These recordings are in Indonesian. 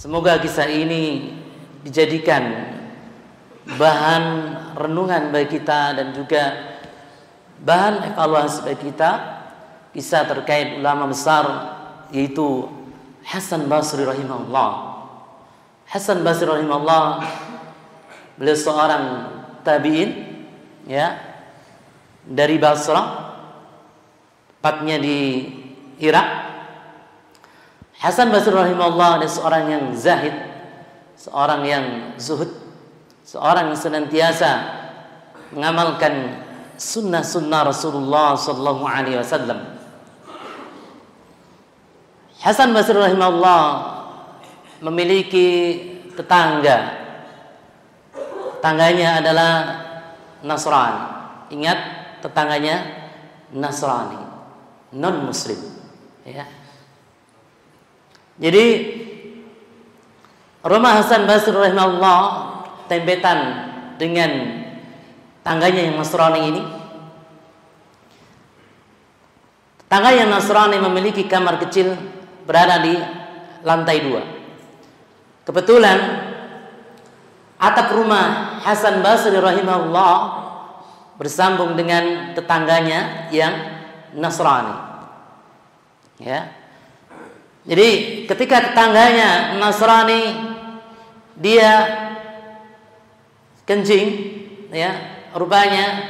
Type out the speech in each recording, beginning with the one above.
Semoga kisah ini dijadikan bahan renungan bagi kita dan juga bahan evaluasi bagi kita kisah terkait ulama besar yaitu Hasan Basri rahimahullah. Hasan Basri rahimahullah beliau seorang tabi'in ya dari Basra tepatnya di Irak. Hasan Basri rahimahullah adalah seorang yang zahid, seorang yang zuhud seorang yang senantiasa mengamalkan sunnah-sunnah Rasulullah sallallahu alaihi wasallam. Hasan Basri rahimahullah memiliki tetangga. Tetangganya adalah Nasrani. Ingat tetangganya Nasrani, non muslim, ya. Jadi rumah Hasan Basri rahimahullah tembetan dengan tangganya yang Nasrani ini. Tangga yang Nasrani memiliki kamar kecil berada di lantai dua. Kebetulan atap rumah Hasan Basri rahimahullah bersambung dengan tetangganya yang Nasrani. Ya. Jadi ketika tetangganya Nasrani dia kencing ya rupanya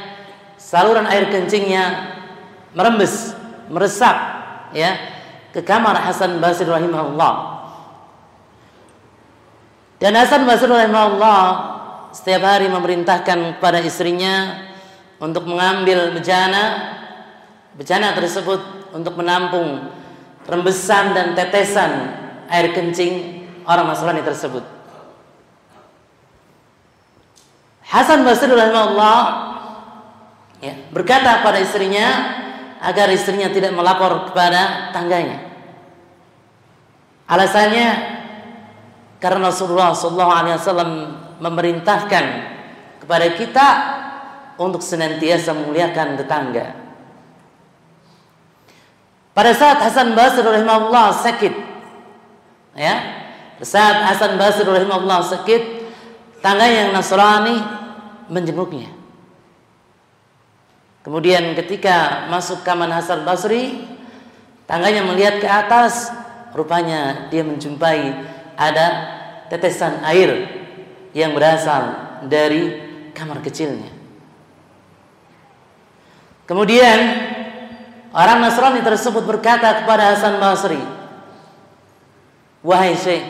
saluran air kencingnya merembes meresap ya ke kamar Hasan Basri rahimahullah. Dan Hasan Basri rahimahullah setiap hari memerintahkan kepada istrinya untuk mengambil bejana bejana tersebut untuk menampung rembesan dan tetesan air kencing orang Nasrani tersebut Hasan Basri rahimahullah ya, berkata kepada istrinya agar istrinya tidak melapor kepada tangganya. Alasannya karena Rasulullah Shallallahu Alaihi Wasallam memerintahkan kepada kita untuk senantiasa memuliakan tetangga. Pada saat Hasan Basri rahimahullah sakit, ya, saat Hasan Basri rahimahullah sakit, tangga yang Nasrani menjenguknya. Kemudian ketika masuk kamar Hasan Basri, tangganya melihat ke atas, rupanya dia menjumpai ada tetesan air yang berasal dari kamar kecilnya. Kemudian orang Nasrani tersebut berkata kepada Hasan Basri, "Wahai Syekh,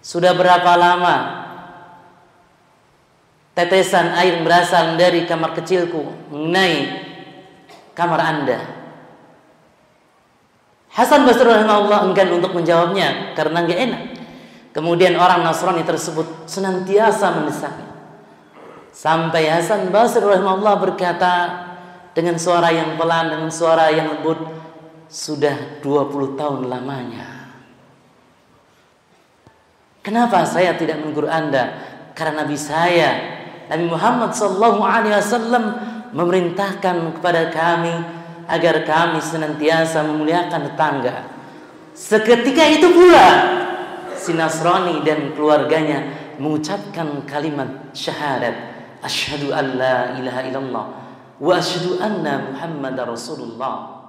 sudah berapa lama tetesan air berasal dari kamar kecilku mengenai kamar anda. Hasan Basri rahimahullah enggan untuk menjawabnya karena nggak enak. Kemudian orang Nasrani tersebut senantiasa mendesaknya. Sampai Hasan Basri rahimahullah berkata dengan suara yang pelan dengan suara yang lembut, sudah 20 tahun lamanya. Kenapa saya tidak menegur Anda? Karena Nabi saya Nabi Muhammad sallallahu alaihi wasallam memerintahkan kepada kami agar kami senantiasa memuliakan tetangga. Seketika itu pula si Nasrani dan keluarganya mengucapkan kalimat syahadat asyhadu an la ilaha illallah wa asyhadu anna Muhammadar Rasulullah.